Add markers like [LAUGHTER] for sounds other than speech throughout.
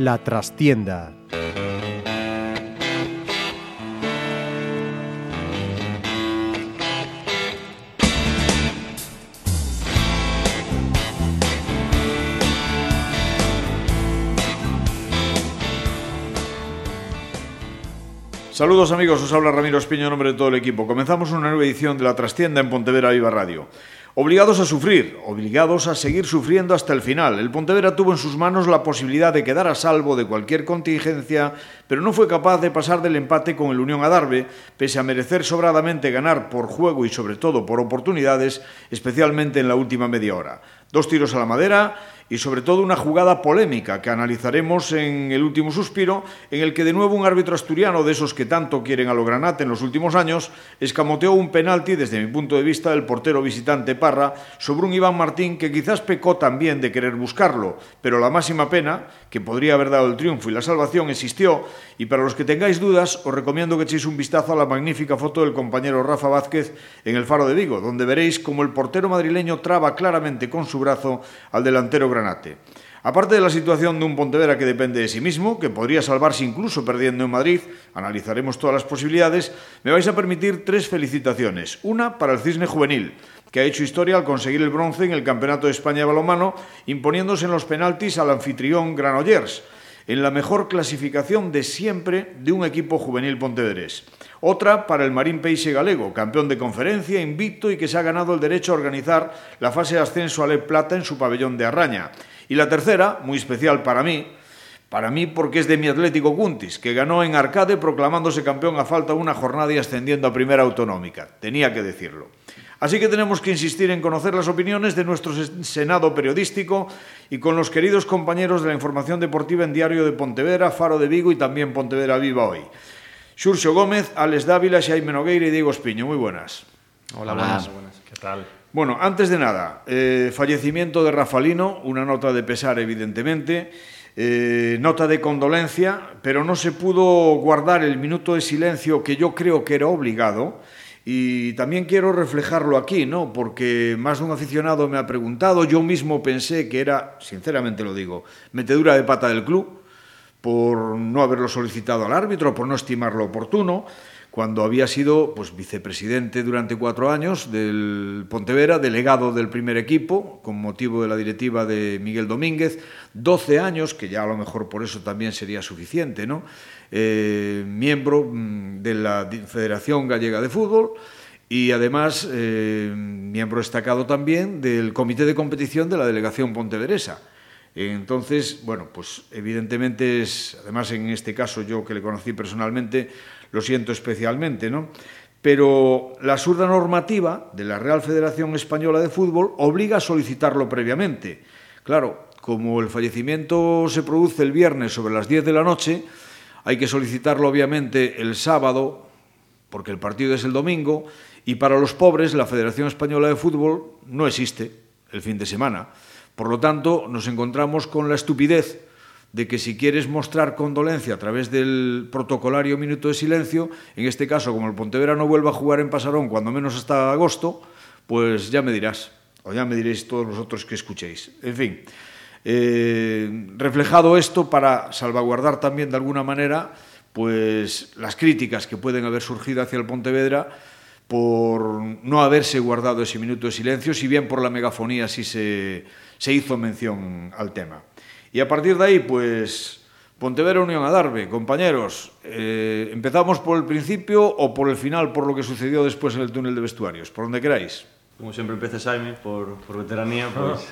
La trastienda. Saludos amigos, os habla Ramiro Espiño en nombre de todo el equipo. Comenzamos una nueva edición de La Trastienda en Pontevedra Viva Radio. Obligados a sufrir, obligados a seguir sufriendo hasta el final. El Pontevedra tuvo en sus manos la posibilidad de quedar a salvo de cualquier contingencia, pero no fue capaz de pasar del empate con el Unión Adarve, pese a merecer sobradamente ganar por juego y sobre todo por oportunidades, especialmente en la última media hora. Dos tiros a la madera y sobre todo una jugada polémica que analizaremos en el último suspiro, en el que de nuevo un árbitro asturiano de esos que tanto quieren a lo granate en los últimos años, escamoteó un penalti desde mi punto de vista del portero visitante Parra sobre un Iván Martín que quizás pecó también de querer buscarlo, pero la máxima pena, que podría haber dado el triunfo y la salvación, existió. Y para los que tengáis dudas os recomiendo que echéis un vistazo a la magnífica foto del compañero Rafa Vázquez en el Faro de Vigo, donde veréis cómo el portero madrileño traba claramente con su brazo al delantero Granate. Aparte de la situación de un Pontevedra que depende de sí mismo, que podría salvarse incluso perdiendo en Madrid, analizaremos todas las posibilidades, me vais a permitir tres felicitaciones. Una para el Cisne Juvenil, que ha hecho historia al conseguir el bronce en el Campeonato de España de balonmano, imponiéndose en los penaltis al anfitrión Granollers, en la mejor clasificación de siempre de un equipo juvenil pontevedrés. Otra para el Marín Peixe Galego, campeón de conferencia, invicto y que se ha ganado el derecho a organizar la fase de ascenso a Le Plata en su pabellón de Arraña. Y la tercera, muy especial para mí, para mí porque es de mi Atlético Cuntis, que ganó en Arcade proclamándose campeón a falta una jornada y ascendiendo a primera autonómica. Tenía que decirlo. Así que tenemos que insistir en conocer las opiniones de nuestro Senado periodístico y con los queridos compañeros de la información deportiva en Diario de Pontevedra, Faro de Vigo y también Pontevedra Viva hoy. Xurxo Gómez, Alex Dávila, Xaime Nogueira y Diego Espiño. Muy buenas. Hola, buenas. buenas. ¿Qué tal? Bueno, antes de nada, eh, fallecimiento de Rafalino, una nota de pesar evidentemente, eh, nota de condolencia, pero no se pudo guardar el minuto de silencio que yo creo que era obligado. Y también quiero reflejarlo aquí, ¿no? Porque más de un aficionado me ha preguntado, yo mismo pensé que era, sinceramente lo digo, metedura de pata del club por no haberlo solicitado al árbitro, por no estimarlo oportuno, cuando había sido pues, vicepresidente durante cuatro años del Pontevera, delegado del primer equipo, con motivo de la directiva de Miguel Domínguez, 12 años, que ya a lo mejor por eso también sería suficiente, ¿no? Eh, miembro mm, de la Federación Gallega de Fútbol y además eh, miembro destacado también del Comité de Competición de la Delegación Ponteveresa. Entonces, bueno, pues evidentemente es, además en este caso yo que le conocí personalmente, lo siento especialmente, ¿no? Pero la absurda normativa de la Real Federación Española de Fútbol obliga a solicitarlo previamente. Claro, como el fallecimiento se produce el viernes sobre las 10 de la noche, hay que solicitarlo obviamente el sábado, porque el partido es el domingo, y para los pobres la Federación Española de Fútbol no existe el fin de semana. Por lo tanto, nos encontramos con la estupidez de que si quieres mostrar condolencia a través del protocolario minuto de silencio, en este caso, como el Pontevedra no vuelva a jugar en Pasarón cuando menos hasta agosto, pues ya me dirás, o ya me diréis todos vosotros que escuchéis. En fin, eh, reflejado esto para salvaguardar también de alguna manera pues las críticas que pueden haber surgido hacia el Pontevedra por no haberse guardado ese minuto de silencio, si bien por la megafonía sí se, se hizo mención al tema. Y a partir de ahí, pues Pontevedra Unión Adarve, compañeros, eh, ¿empezamos por el principio o por el final, por lo que sucedió después en el túnel de vestuarios? Por donde queráis como sempre empece Xaime por, por veteranía, [LAUGHS] pois...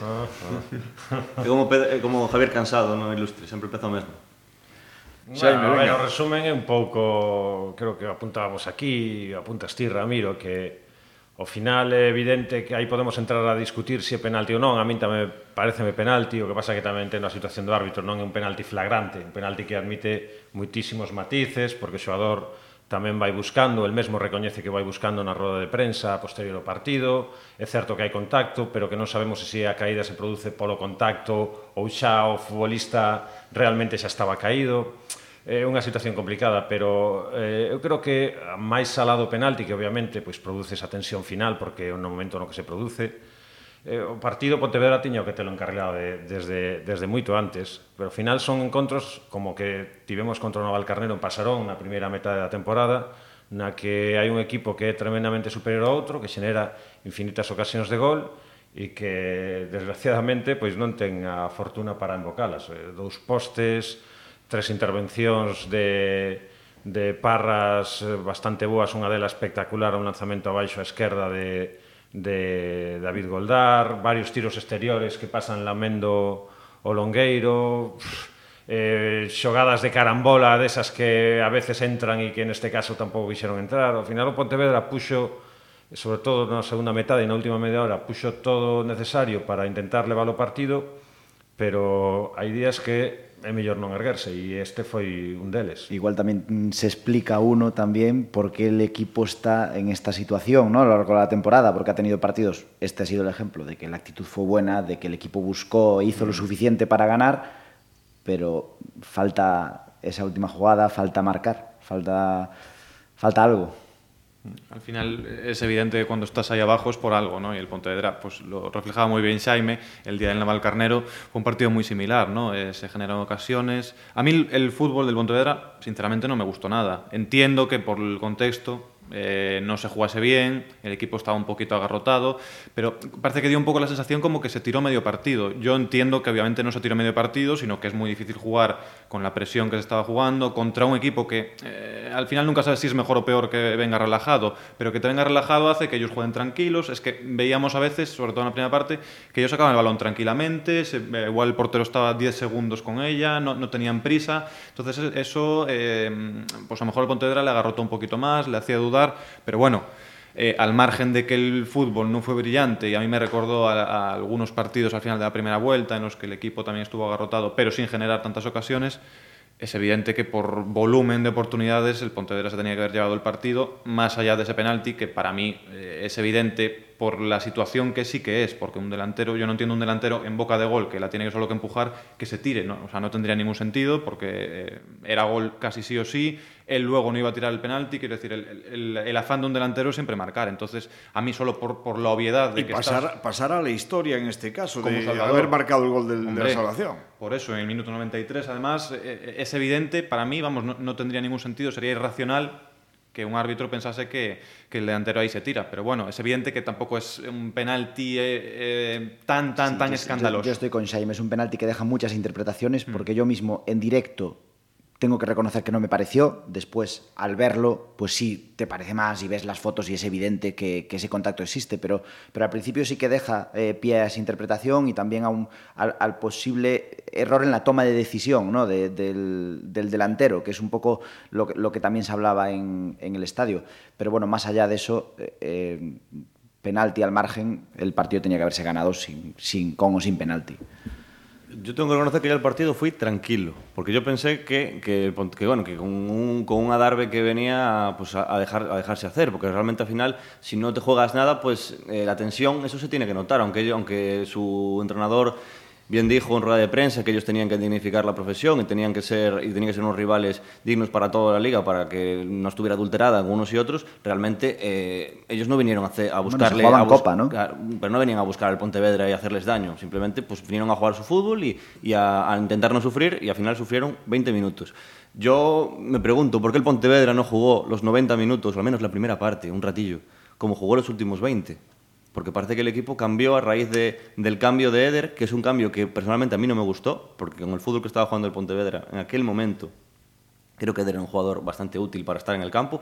É como, é como Javier Cansado no Ilustre, sempre empeza o mesmo. Xaime, bueno, venga. o resumen é un pouco, creo que apuntábamos aquí, apuntas ti, Ramiro, que ao final é evidente que aí podemos entrar a discutir se é penalti ou non, a min tamén pareceme penalti, o que pasa que tamén ten a situación do árbitro, non é un penalti flagrante, un penalti que admite muitísimos matices, porque o xogador tamén vai buscando, el mesmo recoñece que vai buscando na roda de prensa posterior ao partido, é certo que hai contacto, pero que non sabemos se a caída se produce polo contacto ou xa o futbolista realmente xa estaba caído. É unha situación complicada, pero eh, eu creo que máis salado penalti, que obviamente pois, produce esa tensión final, porque é un momento no que se produce, eh, o partido Pontevedra tiño que telo encarrilado de, desde, desde moito antes, pero ao final son encontros como que tivemos contra o Navalcarnero en Pasarón na primeira metade da temporada, na que hai un equipo que é tremendamente superior ao outro, que xenera infinitas ocasións de gol, e que desgraciadamente pois non ten a fortuna para embocalas. Eh, dous postes, tres intervencións de, de parras eh, bastante boas, unha dela espectacular, un lanzamento abaixo á esquerda de, de David Goldar, varios tiros exteriores que pasan lamendo o longueiro, eh, xogadas de carambola desas que a veces entran e que neste caso tampouco quixeron entrar. Ao final o Pontevedra puxo, sobre todo na segunda metade e na última media hora, puxo todo necesario para intentar levar o partido, pero hai días que é mellor non erguerse e este foi un deles. Igual tamén se explica uno tamén por que el equipo está en esta situación ¿no? a lo largo da la temporada, porque ha tenido partidos, este ha sido el ejemplo de que la actitud fue buena, de que el equipo buscó e hizo lo mm. suficiente para ganar, pero falta esa última jugada, falta marcar, falta, falta algo. Al final es evidente que cuando estás ahí abajo es por algo, ¿no? Y el Pontevedra pues lo reflejaba muy bien Jaime, el día del Navalcarnero fue un partido muy similar, ¿no? Eh, se generaron ocasiones. A mí el fútbol del Pontevedra, sinceramente, no me gustó nada. Entiendo que por el contexto eh, no se jugase bien, el equipo estaba un poquito agarrotado, pero parece que dio un poco la sensación como que se tiró medio partido. Yo entiendo que obviamente no se tiró medio partido, sino que es muy difícil jugar con la presión que se estaba jugando contra un equipo que eh, al final nunca sabes si es mejor o peor que venga relajado, pero que te venga relajado hace que ellos jueguen tranquilos. Es que veíamos a veces, sobre todo en la primera parte, que ellos sacaban el balón tranquilamente, eh, igual el portero estaba 10 segundos con ella, no, no tenían prisa. Entonces eso, pues a lo mejor el Pontevedra le agarrotó un poquito más, le hacía dudar pero bueno, eh, al margen de que el fútbol no fue brillante y a mí me recordó a, a, algunos partidos al final de la primera vuelta en los que el equipo también estuvo agarrotado, pero sin generar tantas ocasiones, es evidente que por volumen de oportunidades el Pontevedra se tenía que haber llevado el partido, más allá de ese penalti, que para mí eh, es evidente por la situación que sí que es, porque un delantero, yo no entiendo un delantero en boca de gol que la tiene solo que empujar, que se tire, ¿no? o sea, no tendría ningún sentido porque eh, era gol casi sí o sí, él luego no iba a tirar el penalti, quiero decir, el, el, el afán de un delantero es siempre marcar, entonces a mí solo por, por la obviedad de y que pasar, estás, pasar a la historia en este caso, Como de Salvador. haber marcado el gol del- de la salvación. Por eso, en el minuto 93, además, eh, es evidente, para mí, vamos, no, no tendría ningún sentido, sería irracional que un árbitro pensase que, que el delantero ahí se tira. Pero bueno, es evidente que tampoco es un penalti eh, eh, tan, tan, Sí, tan yo- escandaloso. Yo, yo estoy con Jaime, es un penalti que deja muchas interpretaciones porque yo mismo en directo tengo que reconocer que no me pareció. Después, al verlo, pues sí te parece más y ves las fotos y es evidente que, que ese contacto existe, pero, pero al principio sí que deja eh, pie a esa interpretación y también a un- al, al posible error en la toma de decisión ¿no? de- del, del delantero, que es un poco lo, lo que también se hablaba en, en el estadio. Pero bueno, más allá de eso, eh, eh, penalti al margen, el partido tenía que haberse ganado sin, sin, con o sin penalti. Yo tengo que reconocer que yo el partido fui tranquilo, porque yo pensé que, que, bueno, que con un, con un adarve que venía pues, a, a dejar, a dejarse hacer, porque realmente al final, si no te juegas nada, pues eh, la tensión, eso se tiene que notar, aunque, aunque su entrenador bien dijo en rueda de prensa que ellos tenían que dignificar la profesión y tenían que ser y tenían que ser unos rivales dignos para toda la liga para que no estuviera adulterada en unos y otros realmente eh, ellos no vinieron a, hacer, a buscarle jugaban a bus- Copa, ¿no? Pero no venían a buscar al Pontevedra y a hacerles daño, simplemente pues vinieron a jugar su fútbol y, y a, a intentar no sufrir y al final sufrieron 20 minutos. Yo me pregunto, ¿por qué el Pontevedra no jugó los 90 minutos, o al menos la primera parte, un ratillo, como jugó los últimos 20? Porque parece que el equipo cambió a raíz de, del cambio de Eder, que es un cambio que personalmente a mí no me gustó, porque con el fútbol que estaba jugando el Pontevedra en aquel momento, creo que Eder era un jugador bastante útil para estar en el campo.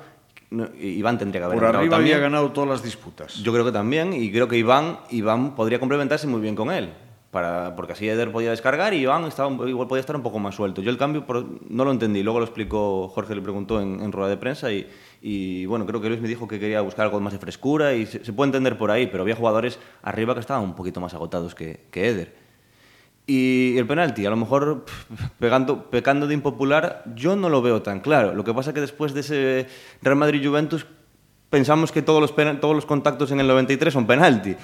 Iván tendría que haber Por arriba también. había ganado todas las disputas. Yo creo que también, y creo que Iván, Iván podría complementarse muy bien con él. Para, porque así Eder podía descargar y Iván estaba, igual podía estar un poco más suelto. Yo el cambio no lo entendí, luego lo explicó, Jorge le preguntó en, en rueda de prensa y, y, bueno, creo que Luis me dijo que quería buscar algo más de frescura y se, se puede entender por ahí, pero había jugadores arriba que estaban un poquito más agotados que, que Eder. Y el penalti, a lo mejor pegando, pecando de impopular, yo no lo veo tan claro. Lo que pasa que después de ese Real Madrid-Juventus pensamos que todos los, todos los contactos en el 93 son penalti.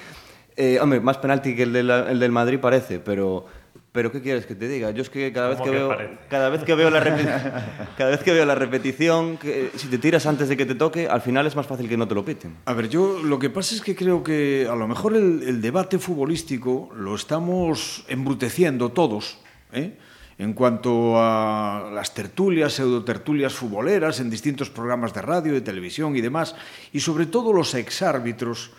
Eh, hombre, más penalti que el, de la- el del Madrid parece, pero Pero ¿qué quieres que te diga? Yo es que cada vez que, veo cada vez que veo la [LAUGHS] cada vez que veo la repetición, que si te tiras antes de que te toque, al final es más fácil que no te lo piten. A ver, yo lo que pasa es que creo que a lo mejor el, el debate futbolístico lo estamos embruteciendo todos, ¿eh? en cuanto a las tertulias, pseudotertulias futboleras en distintos programas de radio, de televisión y demás, y sobre todo los exárbitros,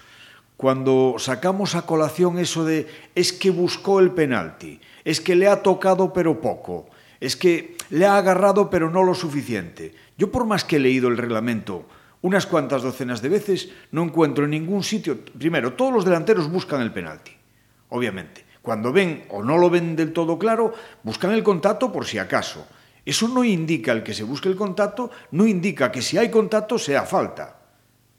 cuando sacamos a colación eso de es que buscó el penalti, es que le ha tocado pero poco, es que le ha agarrado pero no lo suficiente. Yo por más que he leído el reglamento unas cuantas docenas de veces, no encuentro en ningún sitio, primero, todos los delanteros buscan el penalti, obviamente. Cuando ven o no lo ven del todo claro, buscan el contacto por si acaso. Eso no indica el que se busque el contacto, no indica que si hay contacto sea falta,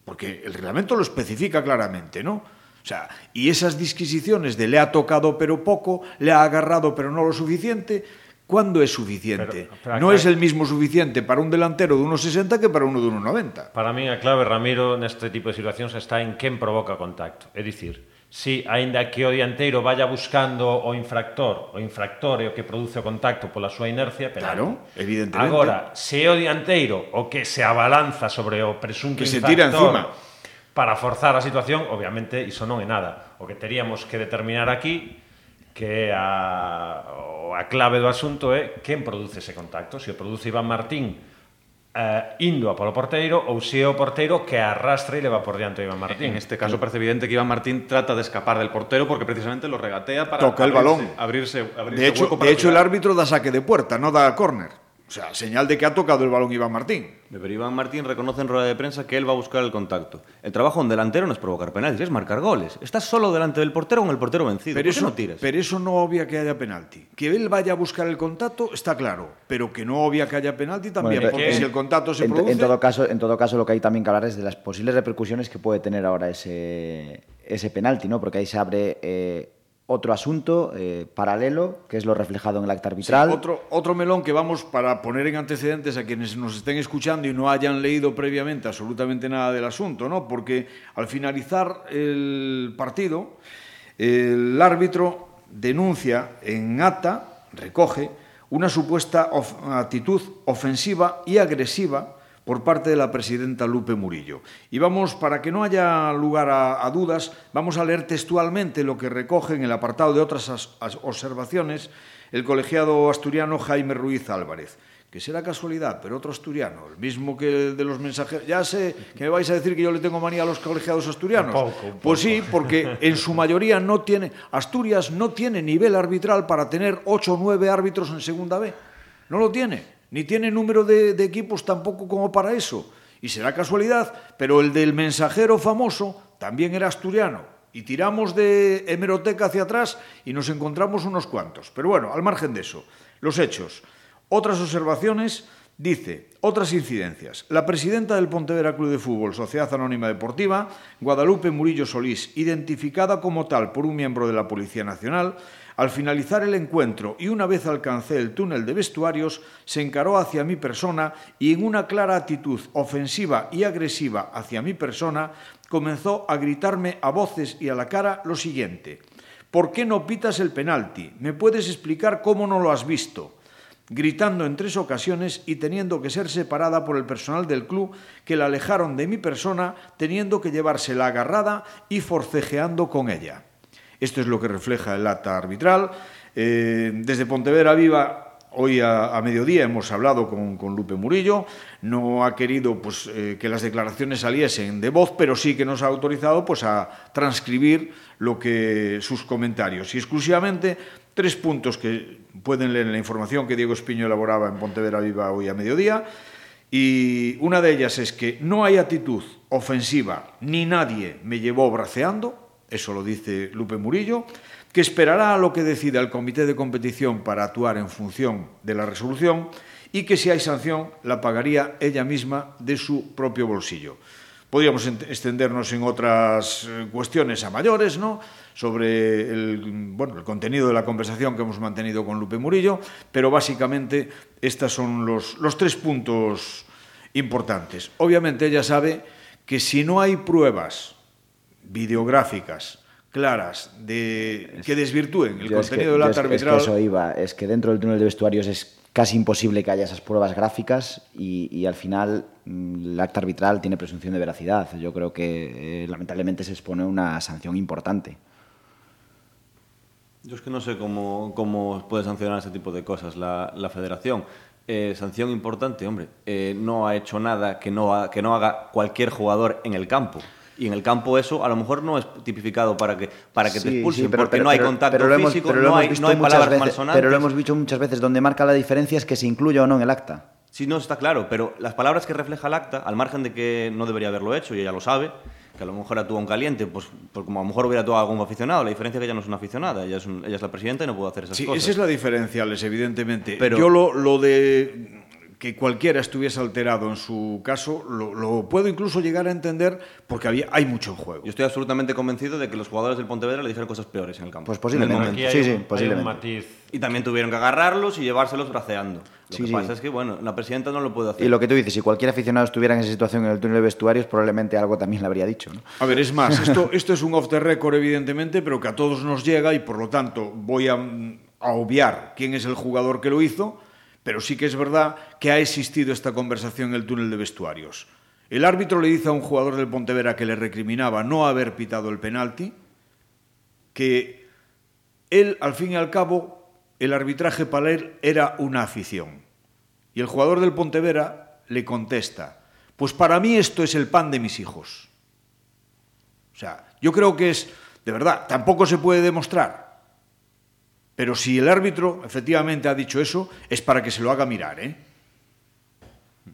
porque el reglamento lo especifica claramente, ¿no? O sea, y esas disquisiciones de le ha tocado pero poco, le ha agarrado pero no lo suficiente, ¿Cuándo es suficiente? Pero, pero no es el mismo suficiente para un delantero de 1,60 que para uno de 1,90. Para mí a clave, Ramiro, neste tipo de situacións está en quen provoca contacto. É dicir, si aínda que o dianteiro vaya buscando o infractor, o infractor é o que produce o contacto pola súa inercia, penalti. Claro, evidentemente. Agora, se é o dianteiro o que se abalanza sobre o presunto que infractor... Que se tira encima para forzar a situación, obviamente iso non é nada. O que teríamos que determinar aquí que a, a clave do asunto é quen produce ese contacto. Se o produce Iván Martín eh, indo a polo porteiro ou se é o porteiro que arrastra e leva por diante a Iván Martín. En este caso parece evidente que Iván Martín trata de escapar del portero porque precisamente lo regatea para Toca abrirse, el balón. abrirse, abrirse de hecho, de hecho el árbitro da saque de puerta, no da córner. O sea, señal de que ha tocado el balón Iván Martín. Pero Iván Martín reconoce en rueda de prensa que él va a buscar el contacto. El trabajo de un delantero no es provocar penaltis, es marcar goles. Estás solo delante del portero con el portero vencido. Pero ¿Por eso, no tiras? Pero eso no obvia que haya penalti. Que él vaya a buscar el contacto está claro, pero que no obvia que haya penalti también, bueno, porque que... si el contacto se en, produce... En todo, caso, en todo caso, lo que hay también que hablar es de las posibles repercusiones que puede tener ahora ese, ese penalti, ¿no? Porque ahí se abre... Eh, otro asunto eh, paralelo, que es lo reflejado en el acta arbitral. Sí, otro, otro melón que vamos para poner en antecedentes a quienes nos estén escuchando y no hayan leído previamente absolutamente nada del asunto, ¿no? Porque al finalizar el partido, el árbitro denuncia en acta, recoge, una supuesta of actitud ofensiva y agresiva por parte de la presidenta Lupe Murillo. Y vamos, para que no haya lugar a, a dudas, vamos a leer textualmente lo que recoge en el apartado de otras as, as observaciones el colegiado asturiano Jaime Ruiz Álvarez que será casualidad, pero otro asturiano, el mismo que el de los mensajeros. Ya sé que me vais a decir que yo le tengo manía a los colegiados asturianos. Un poco, un poco. Pues sí, porque en su mayoría no tiene, Asturias no tiene nivel arbitral para tener ocho o nueve árbitros en segunda B. No lo tiene ni tiene número de, equipos tampoco como para eso. Y será casualidad, pero el del mensajero famoso también era asturiano. Y tiramos de hemeroteca hacia atrás y nos encontramos unos cuantos. Pero bueno, al margen de eso, los hechos. Otras observaciones, dice, otras incidencias. La presidenta del Pontevedra Club de Fútbol, Sociedad Anónima Deportiva, Guadalupe Murillo Solís, identificada como tal por un miembro de la Policía Nacional, Al finalizar el encuentro y una vez alcancé el túnel de vestuarios, se encaró hacia mi persona y en una clara actitud ofensiva y agresiva hacia mi persona, comenzó a gritarme a voces y a la cara lo siguiente. ¿Por qué no pitas el penalti? ¿Me puedes explicar cómo no lo has visto? gritando en tres ocasiones y teniendo que ser separada por el personal del club que la alejaron de mi persona, teniendo que llevársela agarrada y forcejeando con ella. Esto es lo que refleja el acta arbitral. Eh, desde Pontevedra Viva, hoy a, mediodía hemos hablado con, con, Lupe Murillo. No ha querido pues, eh, que las declaraciones saliesen de voz, pero sí que nos ha autorizado pues, a transcribir lo que, sus comentarios. Y exclusivamente tres puntos que pueden leer en la información que Diego Espiño elaboraba en Pontevedra Viva hoy a mediodía. Y una de ellas es que no hay actitud ofensiva, ni nadie me llevó braceando, eso lo dice Lupe Murillo, que esperará a lo que decida el comité de competición para actuar en función de la resolución y que si hay sanción la pagaría ella misma de su propio bolsillo. Podríamos extendernos en otras eh, cuestiones a mayores, ¿no? sobre el, bueno, el contenido de la conversación que hemos mantenido con Lupe Murillo, pero básicamente estos son los, los tres puntos importantes. Obviamente ella sabe que si no hay pruebas videográficas claras de que desvirtúen el Yo es que- contenido del acta es, es que arbitral. eso iba, es que dentro del túnel de vestuarios es casi imposible que haya esas pruebas gráficas y, y al final mm, el acta arbitral tiene presunción de veracidad. Yo creo que eh, lamentablemente se expone a una sanción importante. Yo es que no sé cómo, cómo puede sancionar este tipo de cosas la, la federación. Eh, sanción importante, hombre, eh, no ha hecho nada que no, ha- que no haga cualquier jugador en el campo. Y en el campo eso a lo mejor no es tipificado para que, para que te Sí, expulsen, sí, pero- porque pero- no hay contacto pero hemos- físico, no hay, no hay muchas palabras veces- malsonantes. Pero lo hemos visto muchas veces, donde marca la diferencia es que se incluya o no en el acta. Sí, no, está claro, pero las palabras que refleja el acta, al margen de que no debería haberlo hecho y ella lo sabe, que a lo mejor actúa un caliente, pues, pues como a lo mejor hubiera actuado algún aficionado, la diferencia es que ella no es una aficionada, ella es, un- ella es la presidenta y no puede hacer esas Sí, cosas. esa es la diferencia, Alex, evidentemente. Pero- Yo lo, lo de que cualquiera estuviese alterado en su caso, lo, lo puedo incluso llegar a entender porque había, hay mucho en juego. Yo estoy absolutamente convencido de que los jugadores del Pontevedra le dijeron cosas peores en el campo. Pues posiblemente. Aquí hay, Sí, un, sí, hay un posiblemente. matiz. Y también tuvieron que agarrarlos y llevárselos braceando. Lo Sí, que sí. pasa es que, bueno, la presidenta no lo puede hacer. Y lo que tú dices, si cualquier aficionado estuviera en esa situación en el túnel de vestuarios, probablemente algo también le habría dicho. ¿no? A ver, es más, [LAUGHS] esto, esto es un off the record, evidentemente, pero que a todos nos llega y por lo tanto voy a, a obviar quién es el jugador que lo hizo, pero sí que es verdad que ha existido esta conversación en el túnel de vestuarios. El árbitro le dice a un jugador del Pontevedra que le recriminaba no haber pitado el penalti, que él, al fin y al cabo, el arbitraje para él era una afición. Y el jugador del Pontevedra le contesta, pues para mí esto es el pan de mis hijos. O sea, yo creo que es, de verdad, tampoco se puede demostrar. Pero si el árbitro efectivamente ha dicho eso, es para que se lo haga mirar, ¿eh?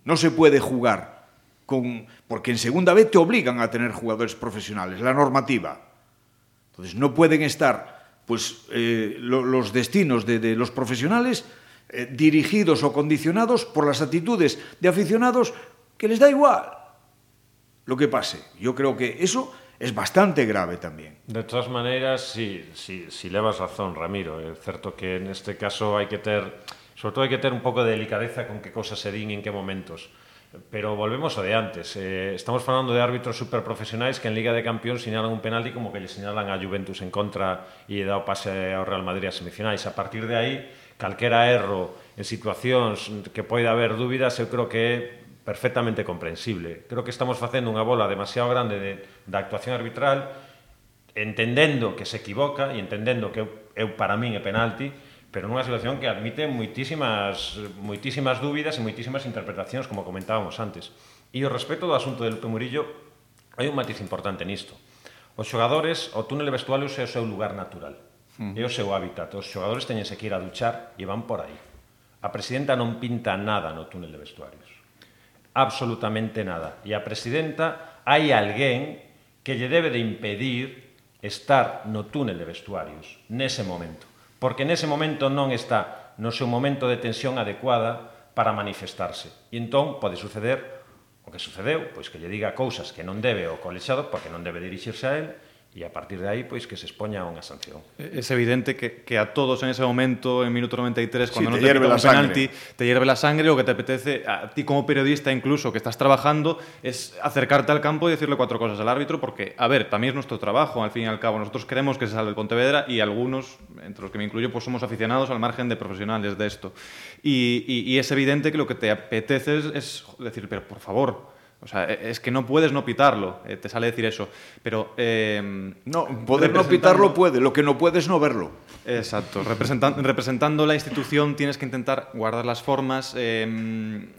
No se puede jugar con... Porque en segunda vez te obligan a tener jugadores profesionales, la normativa. Entonces no pueden estar pues, eh, lo- los destinos de, de los profesionales eh, dirigidos o condicionados por las actitudes de aficionados que les da igual lo que pase. Yo creo que eso es bastante grave también. De todas maneiras, sí, sí, sí levas razón, Ramiro. É certo que en este caso hai que ter, sobre todo hai que ter un pouco de delicadeza con que cosas se din en que momentos. Pero volvemos ao de antes. Eh, estamos falando de árbitros superprofesionais que en Liga de Campeóns sinalan un penalti como que le sinalan a Juventus en contra e dá o pase ao Real Madrid a semifinais. A partir de aí, calquera erro en situacións que poida haber dúbidas, eu creo que é perfectamente comprensible. Creo que estamos facendo unha bola demasiado grande de, da actuación arbitral, entendendo que se equivoca e entendendo que eu, eu para min é penalti, pero nunha situación que admite moitísimas, moitísimas dúbidas e moitísimas interpretacións, como comentábamos antes. E o respecto do asunto de Lupe Murillo, hai un matiz importante nisto. Os xogadores, o túnel vestuario é o seu lugar natural, hmm. é o seu hábitat. Os xogadores teñense que ir a duchar e van por aí. A presidenta non pinta nada no túnel de vestuarios absolutamente nada. E a presidenta, hai alguén que lle debe de impedir estar no túnel de vestuarios, nese momento. Porque nese momento non está no seu momento de tensión adecuada para manifestarse. E entón pode suceder o que sucedeu, pois que lle diga cousas que non debe o colexado, porque non debe dirixirse a él, e a partir de aí pois que se expoña a unha sanción. Es evidente que, que a todos en ese momento, en minuto 93, cuando te no te hierve pitan la un penalti, te hierve la sangre, lo que te apetece, a ti como periodista incluso, que estás trabajando, es acercarte al campo y decirle cuatro cosas al árbitro, porque, a ver, también es nuestro trabajo, al fin y al cabo. Nosotros queremos que se salve el Pontevedra y algunos, entre los que me incluyo, pues somos aficionados al margen de profesionales de esto. Y, y- y es evidente que lo que te apetece es, es decir, pero por favor, o sea, e- es que no puedes no pitarlo, eh, te sale decir eso. Pero. eh, No, poder no pitarlo puede, lo que no puede es no verlo. Exacto. Representan- representando la institución tienes que intentar guardar las formas, eh,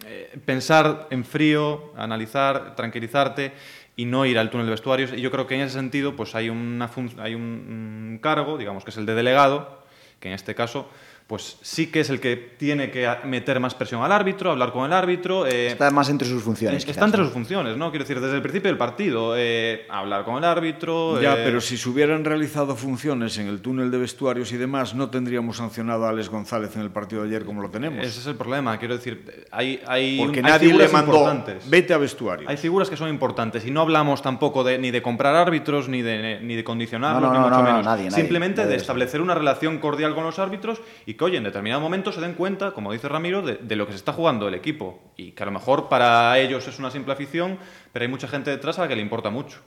eh, pensar en frío, analizar, tranquilizarte y no ir al túnel de vestuarios. Y yo creo que en ese sentido pues hay, una hay un, un cargo, digamos que es el de delegado, que en este caso pues sí que es el que tiene que meter más presión al árbitro, hablar con el árbitro. eh, Está más entre sus funciones. eh, quizás, Está entre ¿no? sus funciones, ¿no? Quiero decir, desde el principio del partido, eh, hablar con el árbitro. Ya, eh, pero si se hubieran realizado funciones en el túnel de vestuarios y demás, no tendríamos sancionado a Alex González en el partido de ayer como lo tenemos. Ese es el problema, quiero decir, hay, hay, Porque hay nadie le figuras mandó, importantes. vete a vestuarios. Hay figuras que son importantes y no hablamos tampoco de, ni de comprar árbitros ni de, ni de condicionarlos, No, no, ni no, mucho no, no, menos. nadie, nadie, Simplemente nadie de establecer una relación cordial con los árbitros y que, oye, en determinado momento se den cuenta, como dice Ramiro, de, de lo que se está jugando el equipo. Y que a lo mejor para ellos es una simple afición, pero hay mucha gente detrás a la que le importa mucho.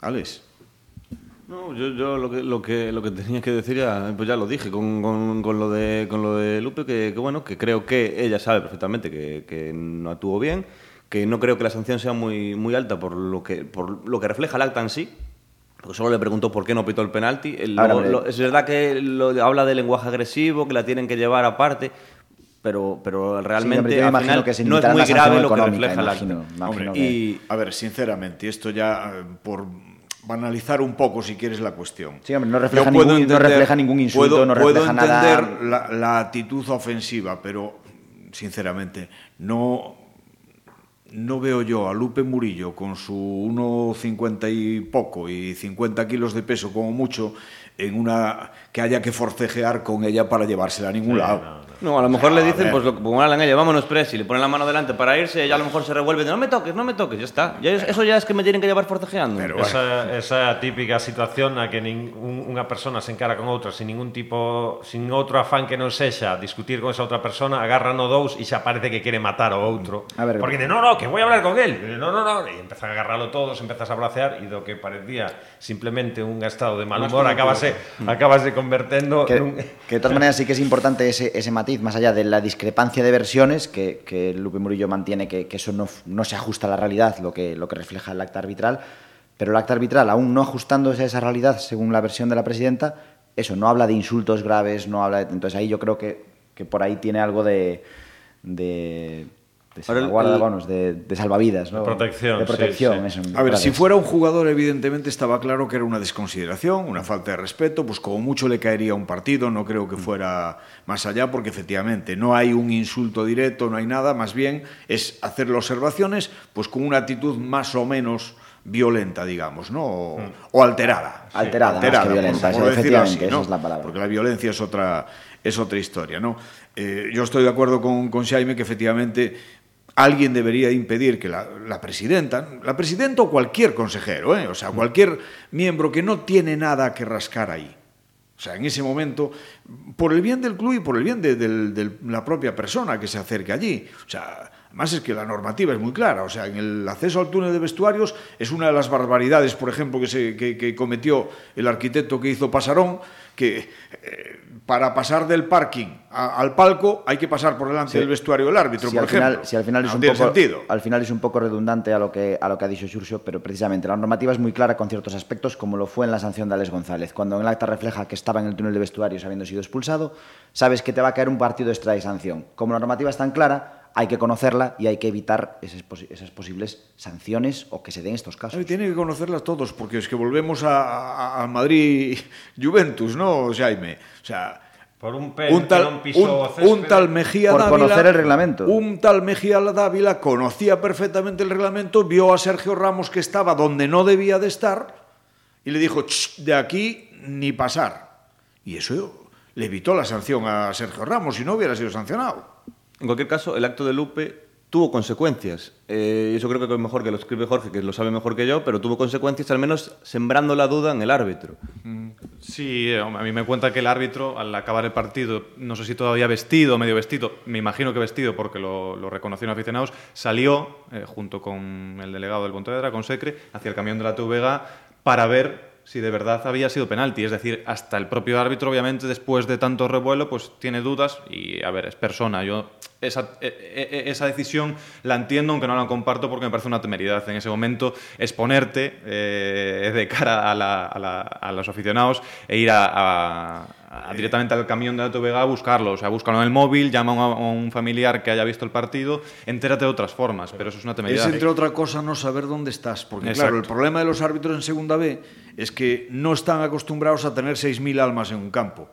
Alex. No, yo, yo lo, que, lo, que, lo que tenía que decir ya, pues ya lo dije con, con, con lo, de, con lo de Lupe, que, que, bueno, que creo que ella sabe perfectamente que, que no actuó bien, que no creo que la sanción sea muy, muy alta por lo, que, por lo que refleja el acta en sí, porque solo le preguntó por qué no pitó el penalti. El, lo- lo- es verdad que lo, habla de lenguaje agresivo, que la tienen que llevar aparte, pero, pero realmente hombre, yo al imagino final que se no es muy grave lo que refleja el Hombre, que- Y, A ver, sinceramente, esto ya eh, por banalizar un poco, si quieres, la cuestión. Sí, hombre, no refleja puedo ningún- no refleja ningún insulto, puedo, no puedo refleja nada- entender la, la actitud ofensiva, pero sinceramente, no, no veo yo a Lupe Murillo con su 1,50 y poco y 50 kilos de peso como mucho en una que haya que forcejear con ella para llevársela a ningún lado. No, a lo mejor le A dicen, pues lo que como hablan ella, vámonos presi, le ponen la mano delante para irse, ella a lo mejor se revuelve, de, no me toques, no me toques, ya está. Ya es- eso ya es que me tienen que llevar forcejeando. Pero Esa, esa típica situación na que nin, un, unha persona se encara con outra sin ningún tipo, sin outro afán que non sexa discutir con esa outra persona, agarran o dous e xa parece que quere matar outro. A ver, Porque de, no, no, que voy a hablar con él. E, No, no, no, e empezan a agarralo todos, empezas a abracear e do que parecía simplemente un estado de mal humor acabase, acabase convertendo Que, nun... que de todas maneras sí que es importante ese, ese matiz, más allá de la discrepancia de versiones, que, que Lupe Murillo mantiene que, que eso no, no se ajusta a la realidad, lo que, lo que refleja el acta arbitral, pero el acta arbitral, aún no ajustándose a esa realidad según la versión de la presidenta, eso no habla de insultos graves, no habla de... Entonces ahí yo creo que, que por ahí tiene algo de... de de salvaguarda, vamos, de, de salvavidas, ¿no? De protección, De protección, sí. eso, A ver, si fuera un jugador, evidentemente estaba claro que era una desconsideración, una falta de respeto, pues como mucho le caería un partido, no creo que fuera más allá, porque efectivamente no hay un insulto directo, no hay nada, más bien es hacer las observaciones pues con una actitud más o menos violenta, digamos, ¿no? O, o alterada. Alterada, más que por- violenta, por sí, decirlo efectivamente, así, ¿no? esa es la palabra. Porque la violencia es otra, es otra historia, ¿no? Eh, yo estoy de acuerdo con, con Xaime que efectivamente alguien debería impedir que la, la presidenta, la presidenta o cualquier consejero, ¿eh? o sea, cualquier miembro que no tiene nada que rascar ahí. O sea, en ese momento, por el bien del club y por el bien de, la propia persona que se acerque allí. O sea, además es que la normativa es muy clara. O sea, en el acceso al túnel de vestuarios es una de las barbaridades, por ejemplo, que, se, que, que cometió el arquitecto que hizo Pasarón, que eh, para pasar del parking a- al palco hay que pasar por delante Sí. del vestuario del árbitro, si por al final, ejemplo. si al final es No un poco, sentido. al final es un poco redundante a lo que a lo que ha dicho Xurxo, pero precisamente la normativa es muy clara con ciertos aspectos, como lo fue en la sanción de Alex González. Cuando en el acta refleja que estaba en el túnel de vestuarios habiendo sido expulsado, sabes que te va a caer un partido extra de sanción. Como la normativa es tan clara, hay que conocerla y hay que evitar esas, posi- esas posibles sanciones o que se den estos casos. Ay, Tiene que conocerlas todos, porque es que volvemos a, a- a Madrid Juventus, ¿no, Jaime? O sea, Por un pen un tal, un, un tal Mejía Por Dávila, conocer el reglamento. Un tal Mejía Dávila conocía perfectamente el reglamento, vio a Sergio Ramos que estaba donde no debía de estar y le dijo, "Ch, de aquí ni pasar. Y eso le evitó la sanción a Sergio Ramos si no hubiera sido sancionado. En cualquier caso, el acto de Lupe tuvo consecuencias. Eh, eso creo que es mejor que lo escribe Jorge, que lo sabe mejor que yo, pero tuvo consecuencias al menos sembrando la duda en el árbitro. Sí, eh, a mí me cuenta que el árbitro, al acabar el partido, no sé si todavía vestido medio vestido, me imagino que vestido porque lo, lo reconocieron aficionados, salió eh, junto con el delegado del Pontevedra, con Secre, hacia el camión de la TVG para ver si de verdad había sido penalti. Es decir, hasta el propio árbitro, obviamente, después de tanto revuelo, pues tiene dudas y, a ver, es persona. Yo esa, e- e- esa decisión la entiendo, aunque no la comparto, porque me parece una temeridad en ese momento exponerte eh, de cara a, la- a la- a los aficionados e ir a- a- directamente al camión de la TVG a buscarlo. O sea, búscalo en el móvil, llama a un, a un familiar que haya visto el partido, entérate de otras formas, pero eso es una Es temeridad. entre otra cosa no saber dónde estás, porque claro, el problema de los árbitros en segunda B es que no están acostumbrados a tener 6.000 almas en un campo.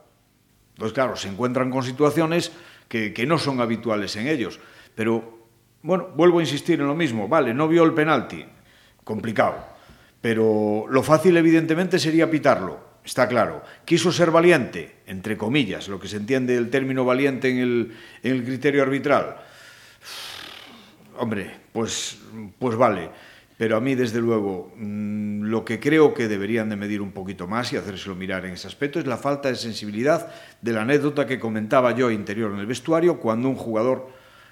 Entonces, claro, se encuentran con situaciones que, que no son habituales en ellos. Pero, bueno, vuelvo a insistir en lo mismo. Vale, no vio el penalti. Complicado. Pero lo fácil, evidentemente, sería pitarlo. Está claro. Quiso ser valiente, entre comillas, lo que se entiende el término valiente en el, criterio arbitral. Hombre, pues, pues vale. Pero a mí, desde luego, mm, lo que creo que deberían de medir un poquito más y hacérselo mirar en ese aspecto es la falta de sensibilidad de la anécdota que comentaba yo interior en el vestuario cuando un jugador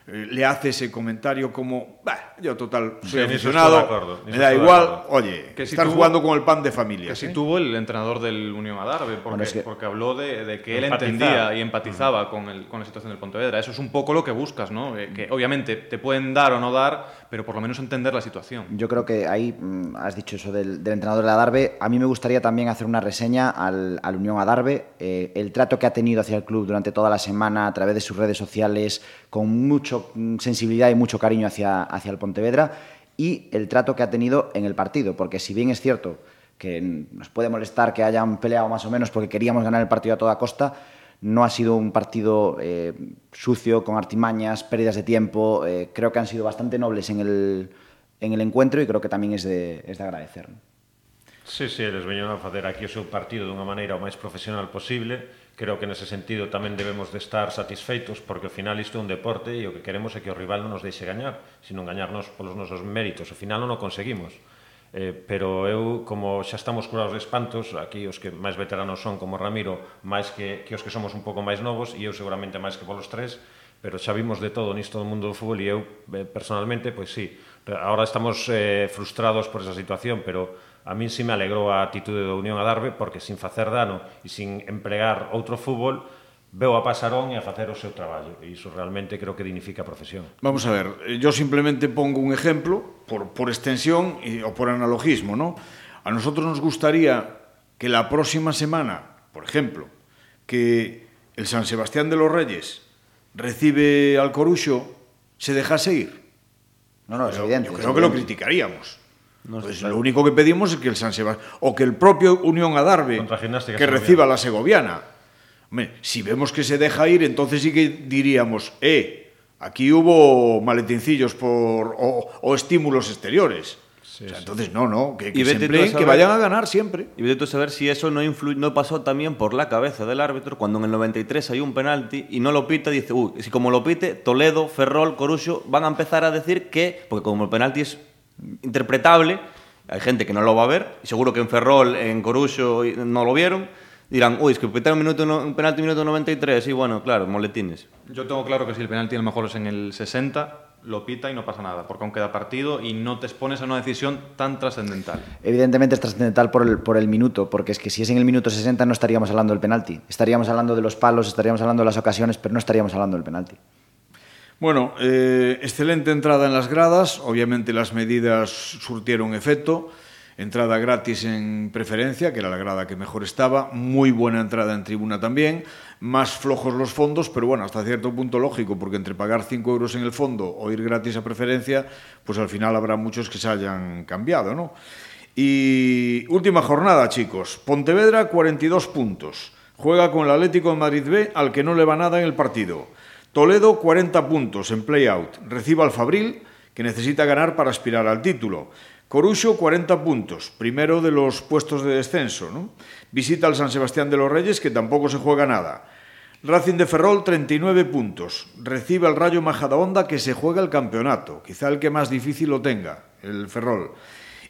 eh, le hace ese comentario como, "Bah, yo total, soy aficionado, me da igual, oye, que si estar jugando con el pan de familia. Que si tuvo el entrenador del Unión Adarve, porque, porque habló de, que él entendía y empatizaba con, el, con la situación del Pontevedra. Eso es un poco lo que buscas, ¿no? Eh, que obviamente te pueden dar o no dar, pero por lo menos entender la situación. Yo creo que ahí mm, has dicho eso del, entrenador de Adarve. A mí me gustaría también hacer una reseña al, al Unión Adarve. Eh, el trato que ha tenido hacia el club durante toda la semana a través de sus redes sociales, con mucha mm, sensibilidad y mucho cariño hacia, hacia el Pontevedra y el trato que ha tenido en el partido, porque si bien es cierto que nos puede molestar que hayan peleado más o menos porque queríamos ganar el partido a toda costa, no ha sido un partido eh, sucio, con artimañas, pérdidas de tiempo. Eh, creo que han sido bastante nobles en el, en el encuentro y creo que tamén es de, es de agradecer. Sí, sí, eles veñen a facer aquí o seu partido dunha maneira o máis profesional posible. Creo que nese sentido tamén debemos de estar satisfeitos porque ao final isto é un deporte e o que queremos é que o rival non nos deixe gañar, sino gañarnos polos nosos méritos. Ao final non o conseguimos eh, pero eu, como xa estamos curados de espantos, aquí os que máis veteranos son como Ramiro, máis que, que os que somos un pouco máis novos, e eu seguramente máis que polos tres, pero xa vimos de todo nisto do mundo do fútbol e eu eh, personalmente, pois sí, ahora estamos eh, frustrados por esa situación, pero a min sí me alegrou a atitude da Unión a Darbe porque sin facer dano e sin empregar outro fútbol, veo a Pasarón e a facer o seu traballo e iso realmente creo que dignifica a profesión. Vamos a ver, yo simplemente pongo un ejemplo por, por extensión y, o por analogismo, ¿no? A nosotros nos gustaría que la próxima semana, por ejemplo, que el San Sebastián de los Reyes recibe al Coruxo, se dejase ir. No, no, es evidente. Yo creo que lo criticaríamos. No pues lo único que pedimos es que el San Sebastián o que el propio Unión Adarve que reciba la segoviana. Hombre, si vemos que se deja ir, entonces sí que diríamos, eh, aquí hubo maletincillos por o, o estímulos exteriores. Sí, o sea, entonces, no, no, que, que, se empleen, que vayan a ganar siempre. Y vete a saber si eso no, no pasó también por la cabeza del árbitro cuando en el 93 hay un penalti y no lo pita, dice, uy, si como lo pite, Toledo, Ferrol, Corucho van a empezar a decir que, porque como el penalti es interpretable, hay gente que no lo va a ver, y seguro que en Ferrol, en Corucho no lo vieron, dirán, uy, es que pitaron un, minuto, un penalti minuto 93, y bueno, claro, moletines. Yo tengo claro que si el penalti a lo mejor es en el 60, lo pita y no pasa nada, porque aún queda partido y no te expones a una decisión tan trascendental. Evidentemente es trascendental por el, por el minuto, porque es que si es en el minuto 60 no estaríamos hablando del penalti, estaríamos hablando de los palos, estaríamos hablando de las ocasiones, pero no estaríamos hablando del penalti. Bueno, eh, excelente entrada en las gradas, obviamente las medidas surtieron efecto, entrada gratis en preferencia, que era la grada que mejor estaba, muy buena entrada en tribuna también, más flojos los fondos, pero bueno, hasta cierto punto lógico, porque entre pagar 5 euros en el fondo o ir gratis a preferencia, pues al final habrá muchos que se hayan cambiado, ¿no? Y última jornada, chicos, Pontevedra 42 puntos, juega con el Atlético de Madrid B, al que no le va nada en el partido. Toledo 40 puntos en play-out. Recibe al Fabril, que necesita ganar para aspirar al título. Coruxo 40 puntos, primero de los puestos de descenso. ¿no? Visita al San Sebastián de los Reyes, que tampoco se juega nada. Racing de Ferrol 39 puntos. Recibe al Rayo Majadahonda, que se juega el campeonato. Quizá el que más difícil lo tenga, el Ferrol.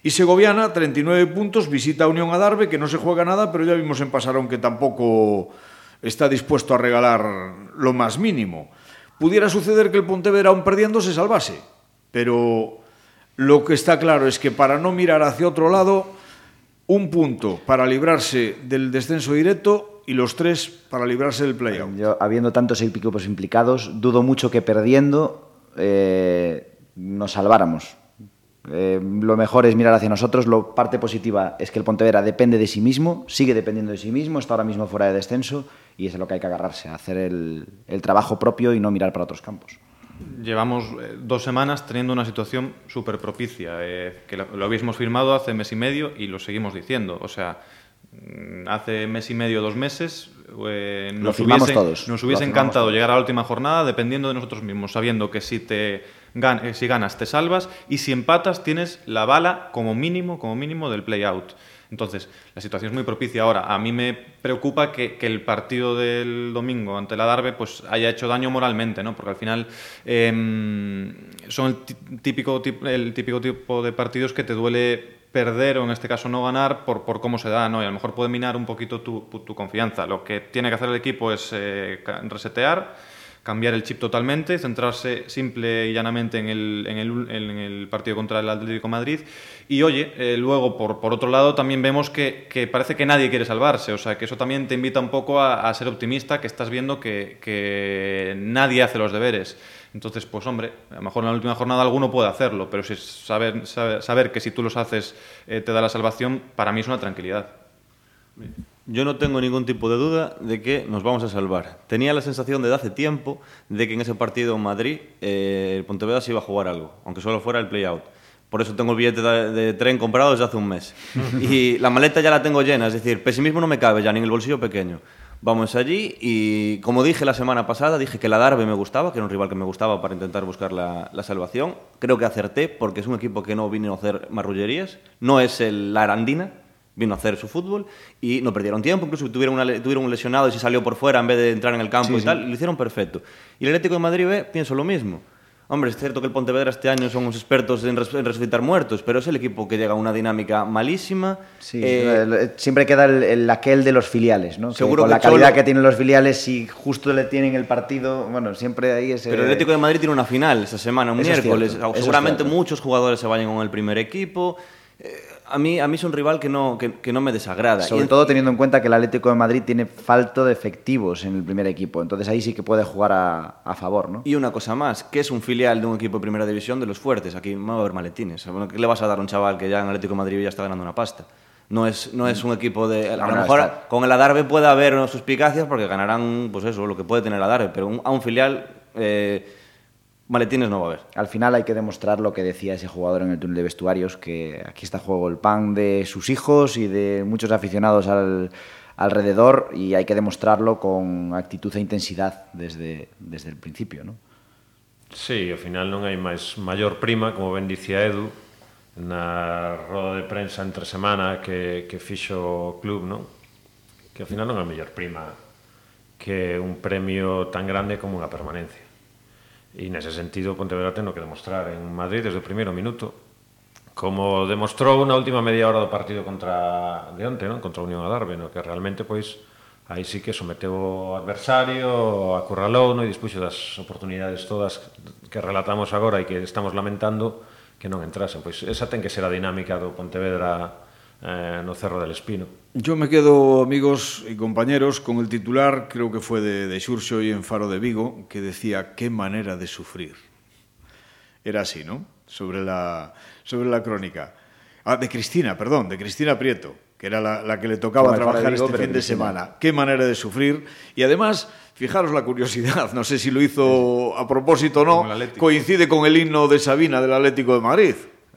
Y Segoviana, 39 puntos, visita a Unión Adarve, que no se juega nada, pero ya vimos en Pasarón que tampoco está dispuesto a regalar lo más mínimo. Pudiera suceder que el Pontevedra, aún perdiendo, se salvase, pero lo que está claro es que para no mirar hacia otro lado, un punto para librarse del descenso directo y los tres para librarse del playout. Yo, habiendo tantos equipos implicados, dudo mucho que perdiendo eh, nos salváramos. Eh, lo mejor es mirar hacia nosotros. Lo parte positiva es que el Pontevedra depende de sí mismo, sigue dependiendo de sí mismo, está ahora mismo fuera de descenso y es lo que hay que agarrarse, hacer el trabajo propio y no mirar para otros campos. Llevamos eh, dos semanas teniendo una situación súper propicia, eh, que lo, lo habíamos firmado hace mes y medio y lo seguimos diciendo. O sea, mm, hace mes y medio, dos meses, eh, nos, hubiese, todos. nos hubiese encantado todos. llegar a la última jornada dependiendo de nosotros mismos, sabiendo que si te gan si ganas te salvas y si empatas tienes la bala como mínimo, como mínimo del play out. Entonces, la situación es muy propicia ahora. A mí me preocupa que, el partido del domingo ante la Darbe pues, haya hecho daño moralmente, ¿no? porque al final eh, son el típico, tipo de partidos que te duele perder o en este caso no ganar por, cómo se da, ¿no? Y a lo mejor puede minar un poquito tu, tu confianza. Lo que tiene que hacer el equipo es eh, resetear, cambiar el chip totalmente, centrarse simple y llanamente en el, en el, en el partido contra el Atlético de Madrid. Y oye, eh, luego por, por, otro lado también vemos que, que, parece que nadie quiere salvarse, o sea que eso también te invita un poco a, a ser optimista, que estás viendo que, que nadie hace los deberes. Entonces, pues hombre, a lo mejor en la última jornada alguno puede hacerlo, pero si saber, saber, saber que si tú los haces eh, te da la salvación, para mí es una tranquilidad. Yo no tengo ningún tipo de duda de que nos vamos a salvar. Tenía la sensación desde hace tiempo de que en ese partido en Madrid eh, el Pontevedra se iba a jugar algo, aunque solo fuera el play-out. Por eso tengo el billete de, de, tren comprado desde hace un mes. [LAUGHS] y la maleta ya la tengo llena, es decir, pesimismo no me cabe ya ni en el bolsillo pequeño. Vamos allí y, como dije la semana pasada, dije que la Darbe me gustaba, que era un rival que me gustaba para intentar buscar la, la salvación. Creo que acerté porque es un equipo que no vino a hacer marrullerías, no es el, la Arandina, vino a hacer su fútbol y no perdieron tiempo, incluso tuvieron, una, tuvieron un lesionado y se salió por fuera en vez de entrar en el campo sí, y tal, sí. y lo hicieron perfecto. Y el Atlético de Madrid B, pienso lo mismo. Hombre, es cierto que el Pontevedra este año son unos expertos en, res en resucitar muertos, pero es el equipo que llega a una dinámica malísima. Sí, eh, siempre queda el, el, aquel de los filiales, ¿no? Seguro que con que la calidad Cholo... que tienen los filiales, si justo le tienen el partido, bueno, siempre ahí es. Pero el Atlético de Madrid tiene una final esta semana, un Eso miércoles. Es Seguramente muchos jugadores se vayan con el primer equipo. Eh, a mí, a mí es un rival que no, que, que no me desagrada. Sobre y todo teniendo en cuenta que el Atlético de Madrid tiene falta de efectivos en el primer equipo. Entonces ahí sí que puede jugar a, a favor, ¿no? Y una cosa más, que es un filial de un equipo de primera división de los fuertes. Aquí no va a haber maletines. ¿Qué le vas a dar a un chaval que ya en Atlético de Madrid ya está ganando una pasta? No es, no es un equipo de... A lo mejor está. con el Adarve puede haber suspicacias porque ganarán, pues eso, lo que puede tener el Adarve, pero un, a un filial... Eh, Maletines no va a haber. Al final hay que demostrar lo que decía ese jugador en el túnel de vestuarios, que aquí está juego el pan de sus hijos y de muchos aficionados al, alrededor y hay que demostrarlo con actitud e intensidad desde, desde el principio, ¿no? Sí, ao final non hai máis maior prima, como ben dicía Edu, na roda de prensa entre semana que, que fixo o club, non? Que ao final non é a mellor prima que un premio tan grande como unha permanencia. E nese sentido Pontevedra ten que demostrar en Madrid desde o primeiro minuto como demostrou na última media hora do partido contra de onte, non? contra a Unión Adarve, no que realmente pois aí sí que someteu o adversario, acurralou no? e dispuxo das oportunidades todas que relatamos agora e que estamos lamentando que non entrasen. Pois esa ten que ser a dinámica do Pontevedra eh, no Cerro del Espino. Yo me quedo, amigos y compañeros, con el titular, creo que fue de, de Xurxo y en Faro de Vigo, que decía, qué manera de sufrir. Era así, ¿no? Sobre la, sobre la crónica. Ah, de Cristina, perdón, de Cristina Prieto, que era la, la que le tocaba trabajar Vigo, este fin de semana. Qué manera de sufrir. Y además, fijaros la curiosidad, no sé si lo hizo a propósito o no, coincide con el himno de Sabina del Atlético de Madrid.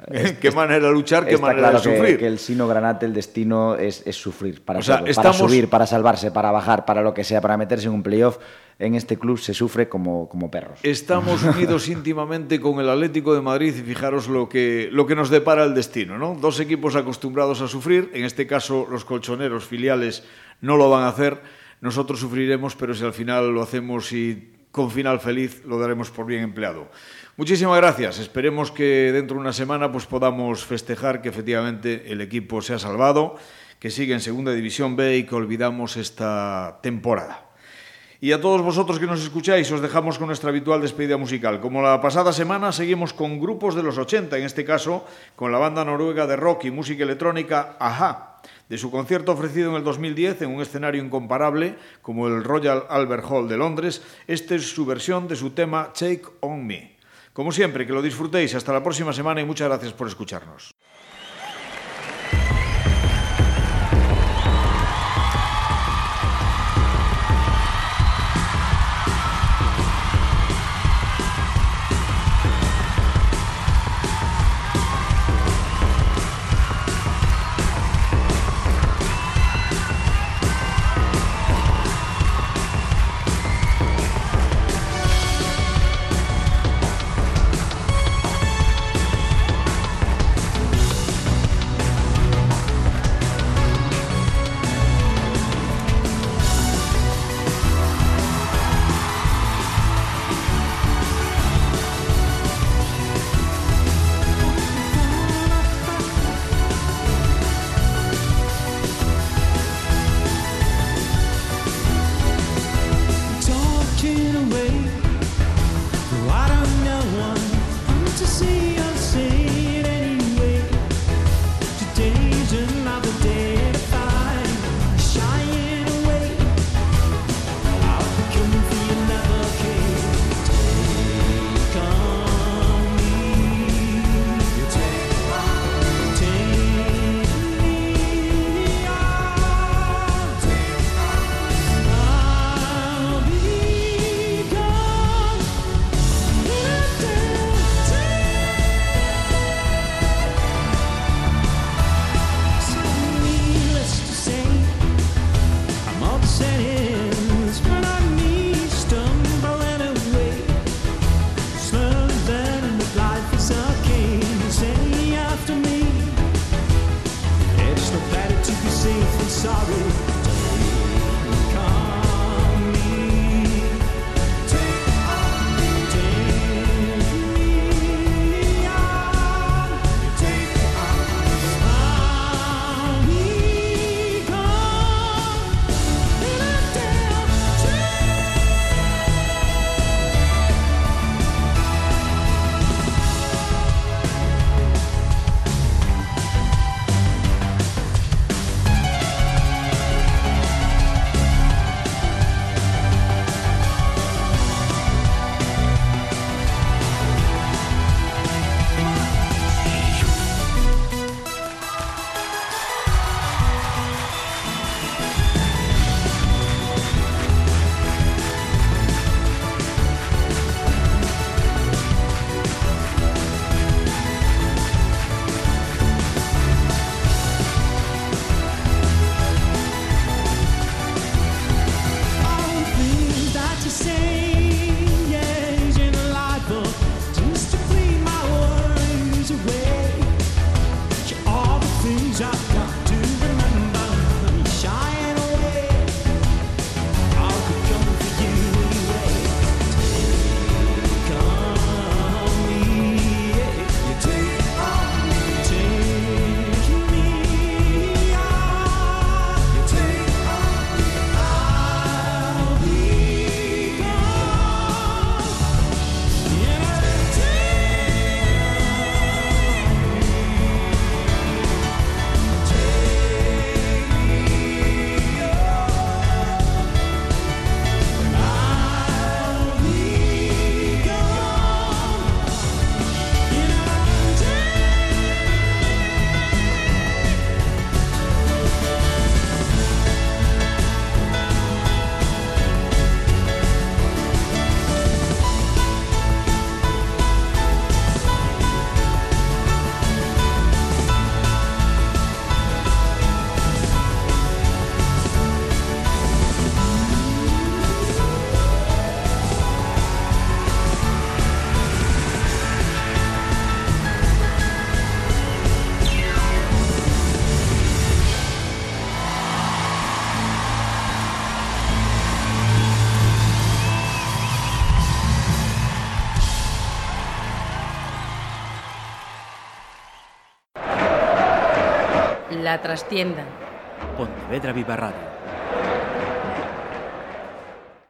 Es, qué manera de luchar, qué manera claro de sufrir. Que, que el sino granate, el destino es, es sufrir para, o sea, todo, estamos... para subir, para salvarse, para bajar, para lo que sea, para meterse en un playoff. En este club se sufre como, como perros. Estamos unidos [LAUGHS] íntimamente con el Atlético de Madrid y fijaros lo que, lo que nos depara el destino. ¿no? Dos equipos acostumbrados a sufrir, en este caso los colchoneros filiales no lo van a hacer. Nosotros sufriremos, pero si al final lo hacemos y con final feliz, lo daremos por bien empleado. Muchísimas gracias. Esperemos que dentro de una semana pues, podamos festejar que efectivamente el equipo se ha salvado, que sigue en Segunda División B y que olvidamos esta temporada. Y a todos vosotros que nos escucháis, os dejamos con nuestra habitual despedida musical. Como la pasada semana, seguimos con grupos de los 80, en este caso con la banda noruega de rock y música electrónica Aja, de su concierto ofrecido en el 2010 en un escenario incomparable como el Royal Albert Hall de Londres. Esta es su versión de su tema Take On Me. Como siempre, que lo disfrutéis. Hasta la próxima semana y muchas gracias por escucharnos. La trastienda. Pontevedra Viva Radio.